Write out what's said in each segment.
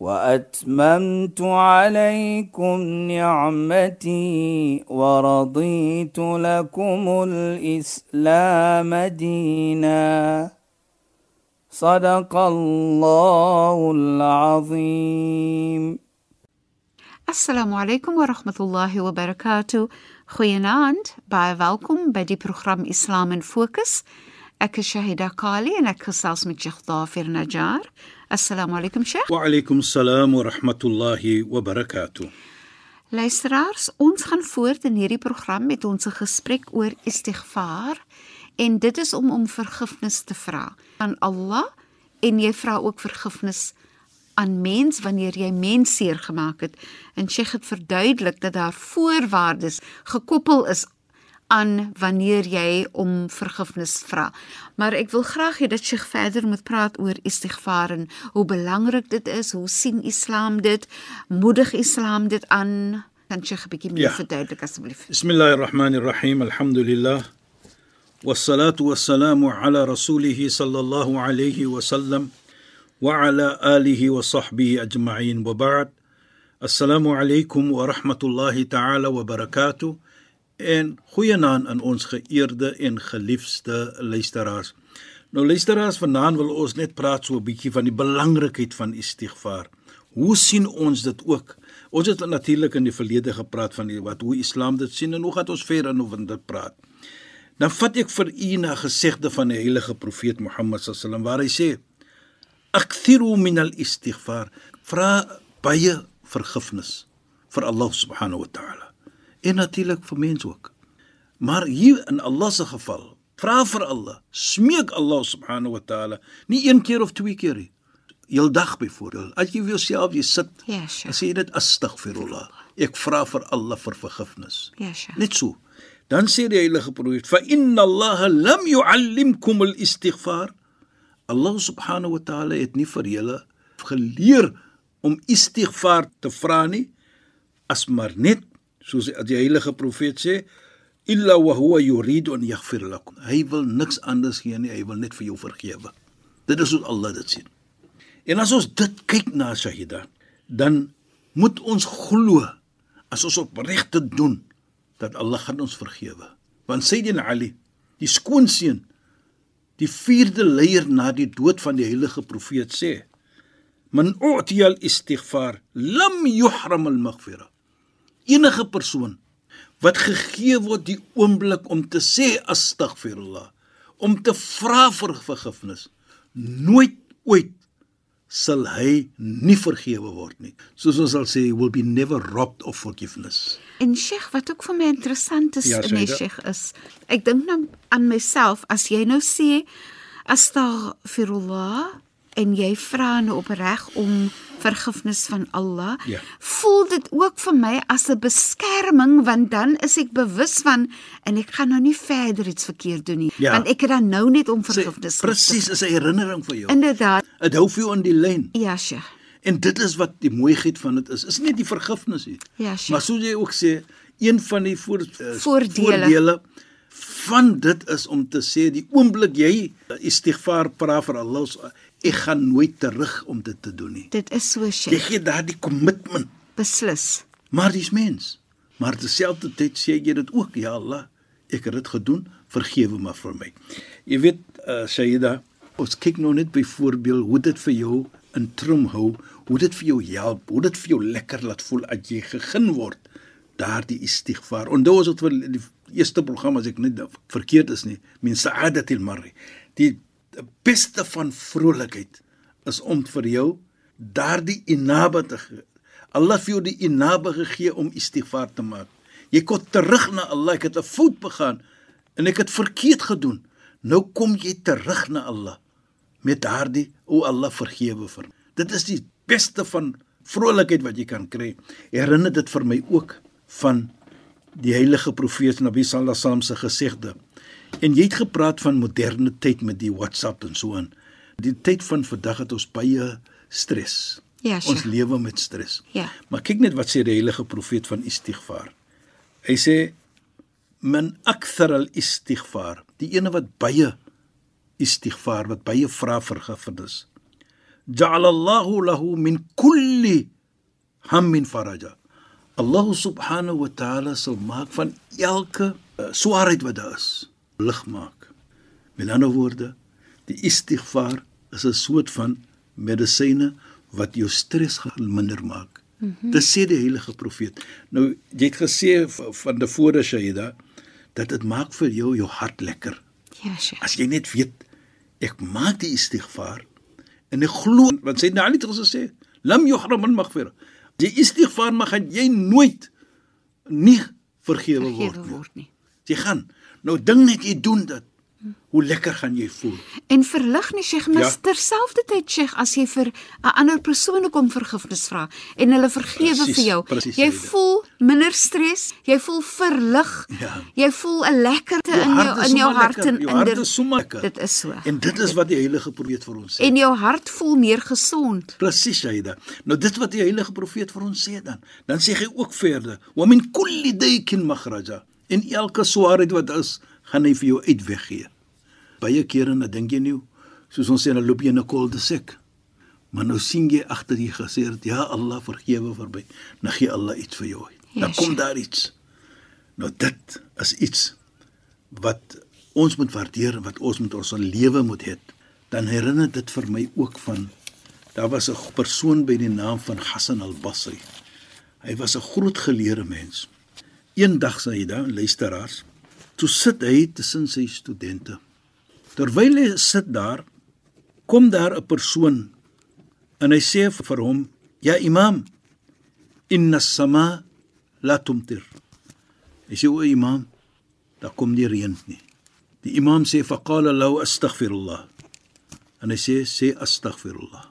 وأتممت عليكم نعمتي ورضيت لكم الإسلام دينا. صدق الله العظيم. السلام عليكم ورحمة الله وبركاته. خيناند باي فالكم بدي بروخرام اسلام فوكس اك شهيدا كالي انك خصاص من شيخ ظافر نجار Assalamu alaykum Sheikh. Wa alaykum salaam wa rahmatullahi wa barakatuh. Luisteraars, ons gaan voort in hierdie program met ons gesprek oor istighfar en dit is om om vergifnis te vra aan Allah en jy vra ook vergifnis aan mens wanneer jy mens seer gemaak het. En Sheikh het verduidelik dat daar voorwaardes gekoppel is aan wanneer jy om vergifnis vra. Maar ek wil graag hê dat Sheikh verder moet praat oor istighfar en hoe belangrik dit is, hoe sien Islam dit? Moedig Islam dit aan? Kan Sheikh 'n bietjie meer Ja. verduidelik asseblief? Bismillahirrahmanirrahim. Alhamdulillah. والصلاة والسلام على رسوله صلى الله عليه وسلم وعلى آله وصحبه أجمعين وبعد السلام عليكم ورحمة الله تعالى وبركاته en goeienaand aan ons geëerde en geliefde luisteraars. Nou luisteraars, vanaand wil ons net praat so 'n bietjie van die belangrikheid van istighfar. Hoe sien ons dit ook? Ons het natuurlik in die verlede gepraat van die, wat hoe Islam dit sien en hoe gaan ons verder nou van dit praat. Dan vat ek vir u na gesegde van die heilige profeet Mohammed sallam waar hy sê: "Akthiru min al-istighfar." Vra baie vergifnis vir Allah subhanahu wa ta'ala. En natuurlik vir mense ook. Maar hier in Allah se geval, vra vir Allah, smeek Allah subhanahu wa ta'ala, nie een keer of twee keer nie. Heeldag byvoorbeeld. As jy vir jouself jy sit, Ja, dan Sheikh. sê jy dit astaghfirullah. Ek vra vir Allah vir vergifnis. Ja, Sheikh. Net so. Dan sê die heilige profeet: "Fa inna Allah lam yu'allimkum al-istighfar." Allah subhanahu wa ta'ala het nie vir julle geleer om istighfar te vra nie, as maar net soos die heilige profeet sê, illa wa huwa yuridu an yaghfir lakum. Hy wil niks anders gee nie, hy wil net vir jou vergewe. Dit is hoe Allah dit sien. En as ons dit kyk na Shahida, dan moet ons glo as ons opregte doen dat Allah gaan ons vergewe. Want Sayyidina Ali, die skoonseun, die vierde leier na die dood van die heilige profeet sê: "Man u'tiya al-istighfar lam yuhram al-maghfira." Enige persoon wat gegee word die oomblik om te sê astaghfirullah, om te vra vir vergifnis, nooit ooit sal hy nie vergewe word nie. Soos ons sal sê, he will be never robbed of forgiveness. En Sheikh, wat ook vir my interessant is Ja, in die Shaida. Sheikh is, ek dink nou aan myself as jy nou sê astaghfirullah en jy vra nou opreg om vergifnis van Allah, Ja. voel dit ook vir my as 'n beskerming want dan is ek bewus van en ek gaan nou nie verder iets verkeerd doen nie, Ja. want ek het dan nou net om vergifnis. Presies, is 'n herinnering vir jou. Inderdaad. Dit hou vir jou in die lyn. Ja, Sheikh. En dit is wat die mooiheid van dit is. Is nie die vergifnis nie. Ja, Sheikh. Maar soos jy ook sê, een van die voor, uh, Voordele. voordele van dit is om te sê die oomblik jy uh, istighfar vra vir Allah, ek gaan nooit terug om dit te doen nie. Dit is so Jy Sheikh. gee daardie kommitment. Beslis. Maar dis mens. Maar terselfdertyd sê jy dit ook, ja Allah, ek het dit gedoen, vergewe maar vir my. Jy weet, uh, Sayyida, ons kyk nou net byvoorbeeld hoe dit vir jou in trom hou, hoe dit vir jou help, hoe dit vir jou lekker laat voel as jy gegeen word daardie istighfar. Onthou as dit vir die eerste program as ek net verkeerd is nie, min sa'adatil mar'i. Die beste van vrolikheid is om vir jou daardie inabe te gee. Allah vir jou die inabe gegee om istighfar te maak. Jy kom terug na Allah, ek het 'n fout begaan en ek het verkeerd gedoen. Nou kom jy terug na Allah met daardie o Allah vergewe vir. Dit is die beste van vrolikheid wat jy kan kry. Herinner dit vir my ook van die heilige profeet Nabi sallallahu alaihi wasallam se gesegde. En jy het gepraat van moderne tyd met die WhatsApp en so aan. Die tyd van vandag het ons baie stres. Ja, Ons Sheikh. lewe met stres. Ja. Maar kyk net wat sê die heilige profeet van istighfar. Hy sê man akthar al istighfar, die ene wat baie istighfar, wat baie vra vergifnis. Ja'ala Allahu lahu min kulli hammin faraja. Allah subhanahu wa ta'ala sal maak van elke uh, swaarheid wat daar is, lig maak. Met ander woorde, die istighfar is 'n soort van medisyne wat jou stres minder maak. Mm -hmm. Dit sê die heilige profeet. Nou jy het gesê van tevore Shaida dat dit maak vir jou jou hart lekker. Ja, Sheikh. As jy net weet ek maak die istighfar en ek glo want het nou al iets gesê, lam yuhram min maghfira. Die istighfar mag jy nooit nie vergewe word word nie. Jy gaan nou ding net jy doen dit. Hoe lekker gaan jy voel? En verlig nie Sheikh, maar Ja. terselfdertyd Sheikh, as jy vir 'n ander persoon ook om vergifnis vra en hulle vergewe Presies, vir jou, presies, jy voel minder stres, jy voel verlig. Ja. Jy voel 'n lekkerte in hart jou in jou hart en Jou in hart dit- is sommer lekker. Dit is so. En dit is wat die heilige profeet vir ons sê. En jou hart voel meer gesond. Presies, Shaida. Nou dit wat die heilige profeet vir ons sê dan. Dan sê hy ook verder: "Wa min kulli daykin makhraja." En elke swaarheid wat is, gaan hy vir jou uitweg gee. Baie kere dan dink jy nie, soos ons sê, dan loop jy in 'n kolde sek. Maar nou sien jy agter jy gesê het, "Ja Allah, vergewe verby." Dan gee Allah iets vir jou. Dan Ja, kom Sheikh. daar iets. Nou dit is iets wat ons moet waardeer en wat ons met ons lewe moet hê. Dan herinner dit vir my ook van daar was 'n persoon by die naam van Hassan al-Basri. Hy was 'n groot geleerde mens. Eendag sê hy dan luisteraars, toe sit hy tussen sy studente. Terwyl hy sit daar, kom daar 'n persoon en hy sê vir hom: "Ja imam, inna as-sama la tumtir." Hy sê o imam, daar kom nie reën nie. Die imam sê faqala lahu astaghfirullah. En hy sê sê astaghfirullah.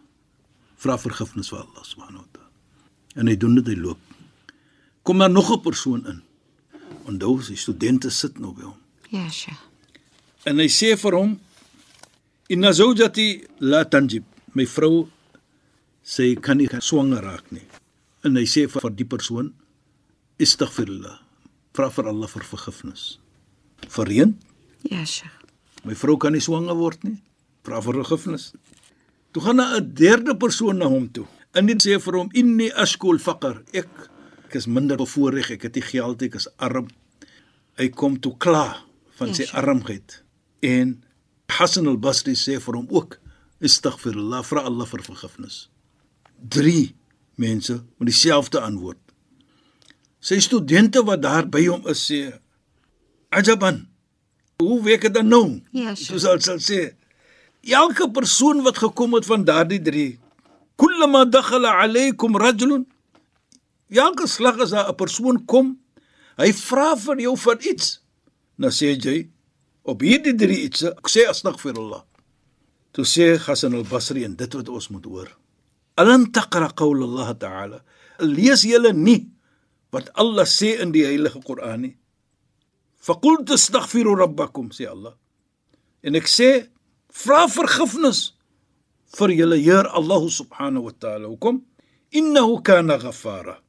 Vra vergifnis vir Allah subhanahu wa taala. En hy doen dit hy loop. Kom daar nog 'n persoon in. Onthou, sy studente sit nou by hom. Ja, Sheikh. En hy sê vir hom inna zawjati la tanjib. My vrou sy kan nie swanger raak nie. En hy sê vir die persoon istaghfirullah. Vra vir Allah vir vergifnis. Verreën Ja, Sheikh. My vrou kan nie swanger word nie. Vra vir vergifnis. Toe gaan 'n derde persoon na hom toe. En dit sê vir hom inni ashkul faqr. Ek ek is minder bevoorreg, ek het nie geld, ek is arm. Hy kom toe kla van Ja, sy sure. armheid. En Hassan al-Basri sê vir hom ook istaghfirullah, vra Allah vir vergifnis. 3 mense met dieselfde antwoord. Sy studente wat daar by hom is sê ajaban Hoe werk dit dan nou? Ja, sure. Soos sal sê. Elke persoon wat gekom het van daardie drie, kullama dakhala alaykum rajulun Elke slag as daar 'n persoon kom, hy vra vir jou van iets. Nou sê jy op hierdie drie iets, ek sê astaghfirullah. Toe sê Hassan al-Basri en dit wat ons moet hoor. Alam taqra qawl Allah ta'ala. Lees julle nie wat Allah sê in die heilige Koran nie. Faqult astaghfiru rabbakum sê Allah. En ek sê vra vergifnis vir julle Heer Allah subhanahu wa ta'ala. Hoekom? Innahu kana ghaffara.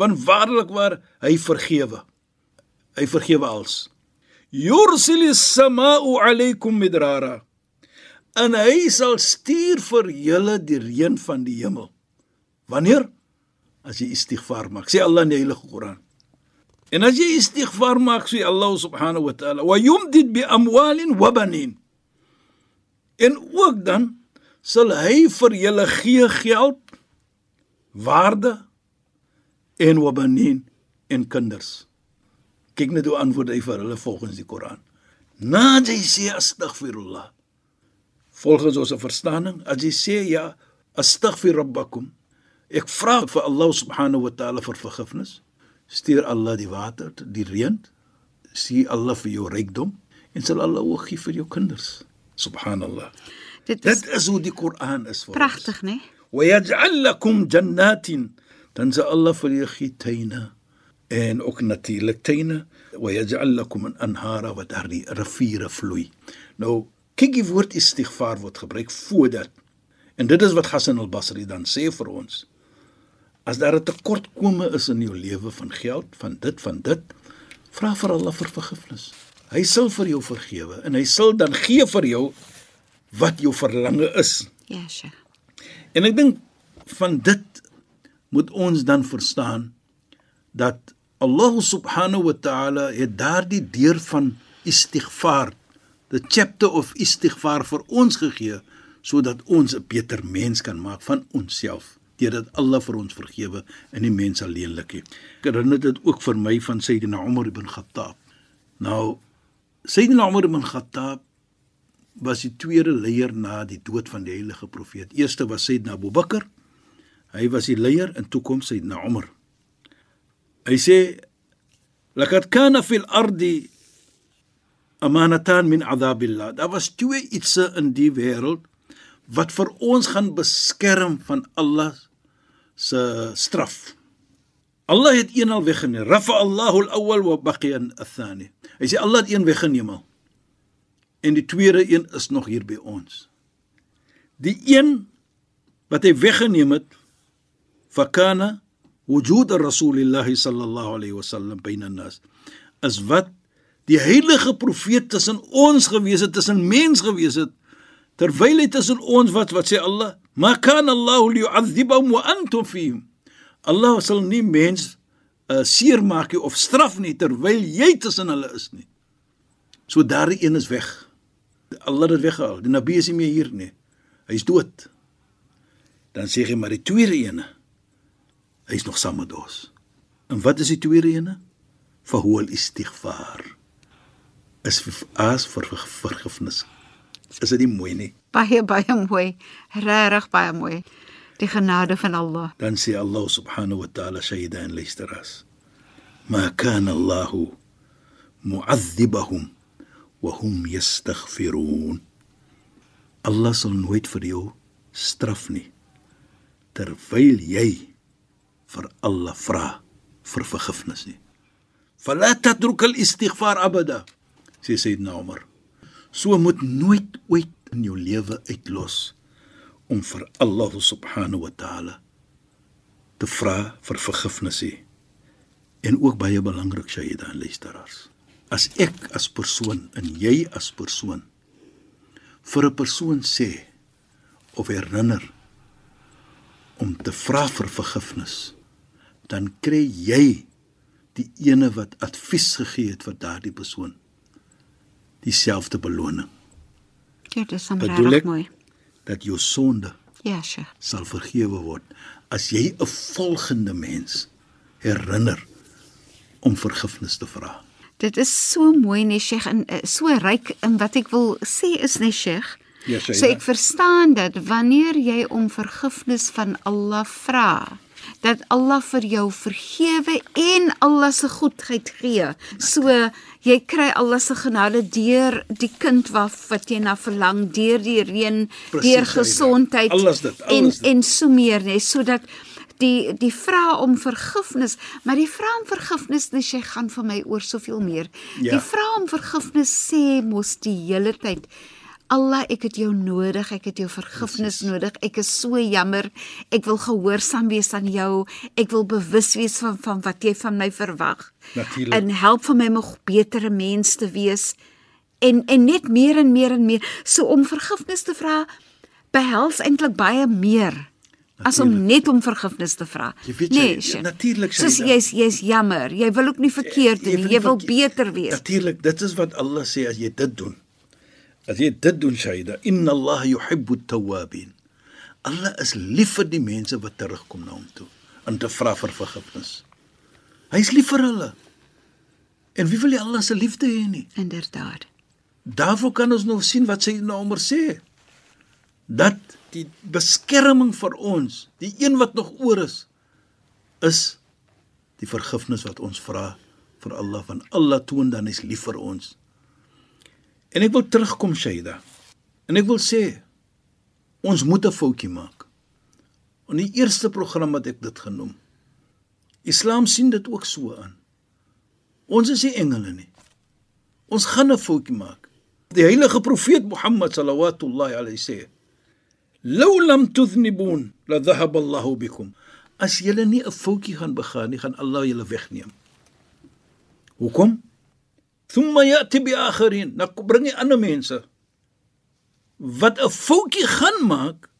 Want waarlik waar hy vergewe. Hy vergewe als. Yursilis samaa'u alaykum midrara. En hy sal stuur vir julle die reën van die hemel. Wanneer? As jy istighfar maak. Sê Allah in die heilige Koran. En as jy istighfar maak, sê Allah subhanahu wa ta'ala, wa yumdid bi amwalin wa banin. En ook dan sal hy vir julle gee geld, waarde en wa banin en kinders. Kyk net hoe antwoord hy vir hulle volgens die Koran. Na jy sê astaghfirullah. Volgens ons verstaaning, as jy sê ja, astaghfir rabbakum. Ek vra vir Allah subhanahu wa ta'ala vir vergifnis. Stuur Allah die water, die reën. Sien Allah vir jou rykdom en sal Allah ook gee vir jou kinders. Subhanallah. Dit is Dit is hoe die Koran is vir ons. pragtig, né? ويجعل لكم جنات dan sal Allah vir julle gee tuine en ook natuurlik tuine wa yaj'al lakum an anhara wat daar die riviere vloei. Nou kyk die woord istighfar word gebruik voordat en dit is wat Hassan al-Basri dan sê vir ons. As daar 'n tekortkome is in jou lewe van geld, van dit, van dit, vra vir Allah vir vergifnis. Hy sal vir jou vergewe en hy sal dan gee vir jou wat jou verlange is. Ja, Sheikh. En ek dink van dit moet ons dan verstaan dat Allah subhanahu wa ta'ala het daardie deur van istighfar, the chapter of istighfar vir ons gegee sodat ons 'n beter mens kan maak van onsself deurdat Allah vir ons vergewe en die mens alleenlik. Ek herinner dit ook vir my van Sayyidina Umar ibn Khattab. Nou Sayyidina Umar ibn Khattab was die tweede leier na die dood van die heilige profeet. Eerste was Sayyidina Abu Bakr. Hy was die leier en toe kom Sayyidina Umar. Hy sê laqad kana fil ardi amanatan min adhabillah. Daar was twee ietsie in die wêreld wat vir ons gaan beskerm van Allah se straf. Allah het een al weggeneem. Rafa Allahu al-awwal wa baqiya al-thani. Hy sê Allah het een weggeneem al. En die tweede een is nog hier by ons. Die een wat hy weggeneem het fakana wujud ar-rasulillah sallallahu alayhi wasallam baina nas is wat die heilige profeet tussen ons gewees het tussen mens gewees het terwyl hy tussen ons wat wat sê Allah ma kana Allah liyu'adhibahum wa antum fihim. Allah sal nie mens uh, seermaak of straf nie terwyl jy tussen hulle is nie. So daardie een is weg. Allah het dit weggehaal. Die nabi is nie meer hier nie. Hy's dood. Dan sê hy maar die tweede ene hy's nog saam met ons. En wat is die tweede ene? Verhool istighfar. Is as vir vergifnis. Is dit nie mooi nie? Baie baie mooi. Regtig baie mooi. Die genade van Allah. Dan sê Allah subhanahu wa ta'ala shaydan listeras. Ma kana Allah mu'adhibahum wa hum yastaghfirun. Allah sal nooit vir jou straf nie terwyl jy vir Allah vra vir vergifnis nie. Fala tatruk al-istighfar abada. Sê Sayyidina Umar. So moet nooit ooit in jou lewe uitlos om vir Allah subhanahu wa ta'ala te vra vir vergifnis nie. En ook baie belangrik Shayyida en luisteraars. As ek as persoon en jy as persoon vir 'n persoon sê of herinner om te vra vir vergifnis dan kry jy die ene wat advies gegee het vir daardie persoon dieselfde beloning. Ja, dit is regtig mooi. Dat jou sonde ja, Sheikh sal vergewe word as jy 'n volgende mens herinner om vergifnis te vra. Dit is so mooi nee Sheikh en eh, so ryk in wat ek wil sê is nee Sheikh. Ja, sê so ek verstaan dat wanneer jy om vergifnis van Allah vra, dat Allah vir jou vergewe en Allah se goedheid gee. So jy kry Allah se genade deur die kind wat wat jy na verlang, deur die reën, deur gesondheid alles dit, alles en dit. en so meer, nee, sodat die die vra om vergifnis, maar die vra om vergifnis dis jy gaan vir my oor soveel meer. Ja. Die vra om vergifnis sê mos die hele tyd Allah, ek het jou nodig, ek het jou vergifnis Precies. nodig. Ek is so jammer. Ek wil gehoorsaam wees aan jou. Ek wil bewus wees van van wat jy van my verwag. Natuurlik. En help vir my om 'n betere mens te wees. En en net meer en meer en meer. So om vergifnis te vra behels eintlik baie meer. Natuurlik. As om net om vergifnis te vra. Nee, ja, natuurlik. Soos jy's jy's jammer. Jy wil ook nie verkeerd doen nie. Jy, jy wil beter wees. Natuurlik, dit is wat Allah sê as jy dit doen. As jy dit doen, Shaida, inna Allah yuhibbu at-tawwabin. Allah is lief vir die mense wat terugkom na hom toe en te vra vir vergifnis. Hy is lief vir hulle. En wie wil jy Allah se liefde hê nie? Inderdaad. Daarvoor kan ons nou sien wat sy nou oor sê. Dat die beskerming vir ons, die een wat nog oor is, is die vergifnis wat ons vra vir Allah van Allah toon dan is lief vir ons. En ek wil terugkom Shaida. En ek wil sê ons moet 'n foutjie maak. In die eerste program wat ek dit genoem. Islam sien dit ook so aan. Ons is nie engele nie. Ons gaan 'n foutjie maak. Die heilige profeet Mohammed sallallahu alayhi sê: "Law lam tudhnibun la dhahaba Allahu bikum." As julle nie 'n foutjie gaan begaan nie, gaan Allah julle wegneem. Hoekom? Thumma ya'ti bi akharin. Nou bring jy ander mense wat 'n foutjie gaan maak,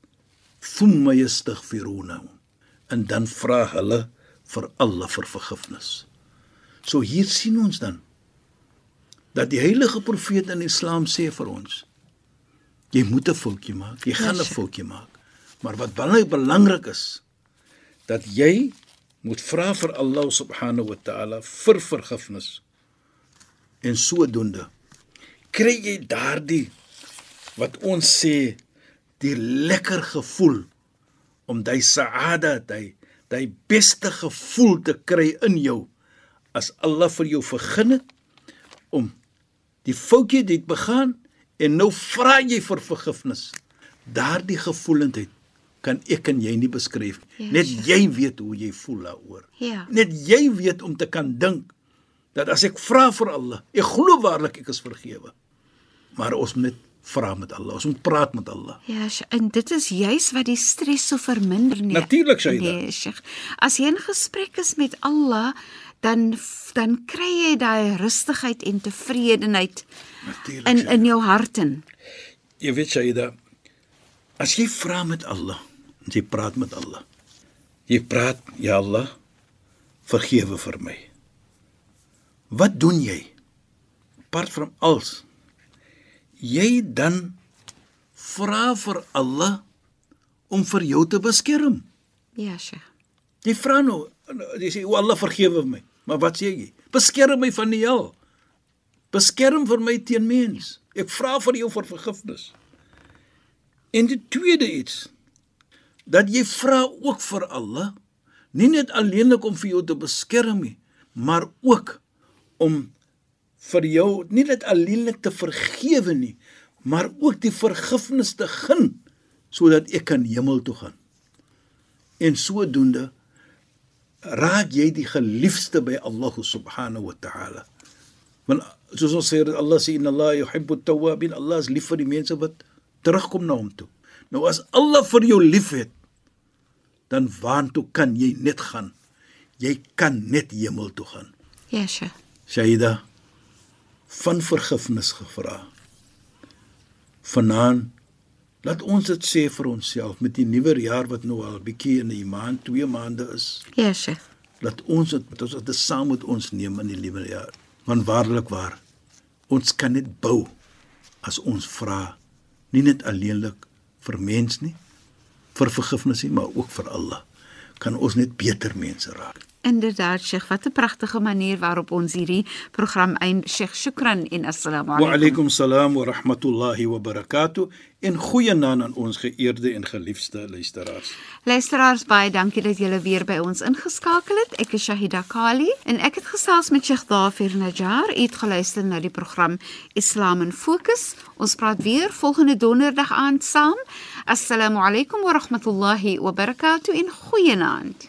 thumma yastaghfiruna. En dan vra hulle vir Allah vir vergifnis. So hier sien ons dan dat die heilige profeet in Islam sê vir ons jy moet 'n foutjie maak, jy gaan 'n foutjie maak. Maar wat baie belangrik is dat jy moet vra vir Allah subhanahu wa ta'ala vir vergifnis. En sodoende kry jy daardie wat ons sê die lekker gevoel om daai saada, daai daai beste gevoel te kry in jou as Allah vir jou vergun het om die foutjie dit begaan en nou vra jy vir vergifnis. Daardie gevoelendheid kan ek en jy nie beskryf nie. Ja, Net jy weet hoe jy voel daaroor. Ja. Net jy weet om te kan dink dat as ek vra vir Allah, ek glo waarlik ek is vergewe. Maar ons moet vra met Allah, ons moet praat met Allah. Ja, en dit is juis wat die stres so verminder nie. Natuurlik sê jy dit. Nee, Sheikh. As jy in gesprek is met Allah, dan dan kry jy daai rustigheid en tevredenheid Natuurlik. in in jou hart in. Jy weet Shaida, as jy vra met Allah, jy praat met Allah. Jy praat, ja Allah, vergewe vir my. Wat doen jy? Apart van alles. Jy dan vra vir Allah om vir jou te beskerm. Ja, Sheikh. Jy vra nou, jy sê o Allah vergewe my. Maar wat sê jy? Beskerm my van die hel. Beskerm vir my teen mens. Ek vra vir jou vir vergifnis. En die tweede iets dat jy vra ook vir Allah, nie net alleenlik om vir jou te beskerm nie, maar ook om vir jou nie net alleenlik te vergewe nie, maar ook die vergifnis te gun sodat ek kan hemel toe gaan. En sodoende raak jy die geliefde by Allah subhanahu wa ta'ala. Want soos ons sê Allah sê inna Allah yuhibbu at-tawwabin, Allah is lief vir die mense wat terugkom na hom toe. Nou as Allah vir jou liefhet, dan waartoe kan jy net gaan? Jy kan net hemel toe gaan. Ja, Sheikh. Shaida van vergifnis gevra. Vanaand laat ons dit sê vir onsself met die nuwe jaar wat nou al bietjie in 'n maand, 2 maande is. Ja, Sheikh. Laat ons dit met ons dit saam met ons neem in die nuwe jaar. Want waarlik waar ons kan net bou as ons vra nie net alleenlik vir mens nie vir vergifnis nie, maar ook vir Allah kan ons net beter mense raak. Inderdaad, Sheikh, wat 'n pragtige manier waarop ons hierdie program eind. Sheikh, shukran en assalamu Wa alaykum. alaykum salaam wa rahmatullahi wa barakatuh. En goeienaand aan ons geëerde en geliefde luisteraars. Luisteraars, baie dankie dat julle weer by ons ingeskakel het. Ek is Shahida Kali en ek het gesels met Sheikh Dafir Najjar. U het geluister na die program Islam in Fokus. Ons praat weer volgende donderdag aand saam. Assalamu alaykum wa rahmatullahi wa barakatuh en goeienaand.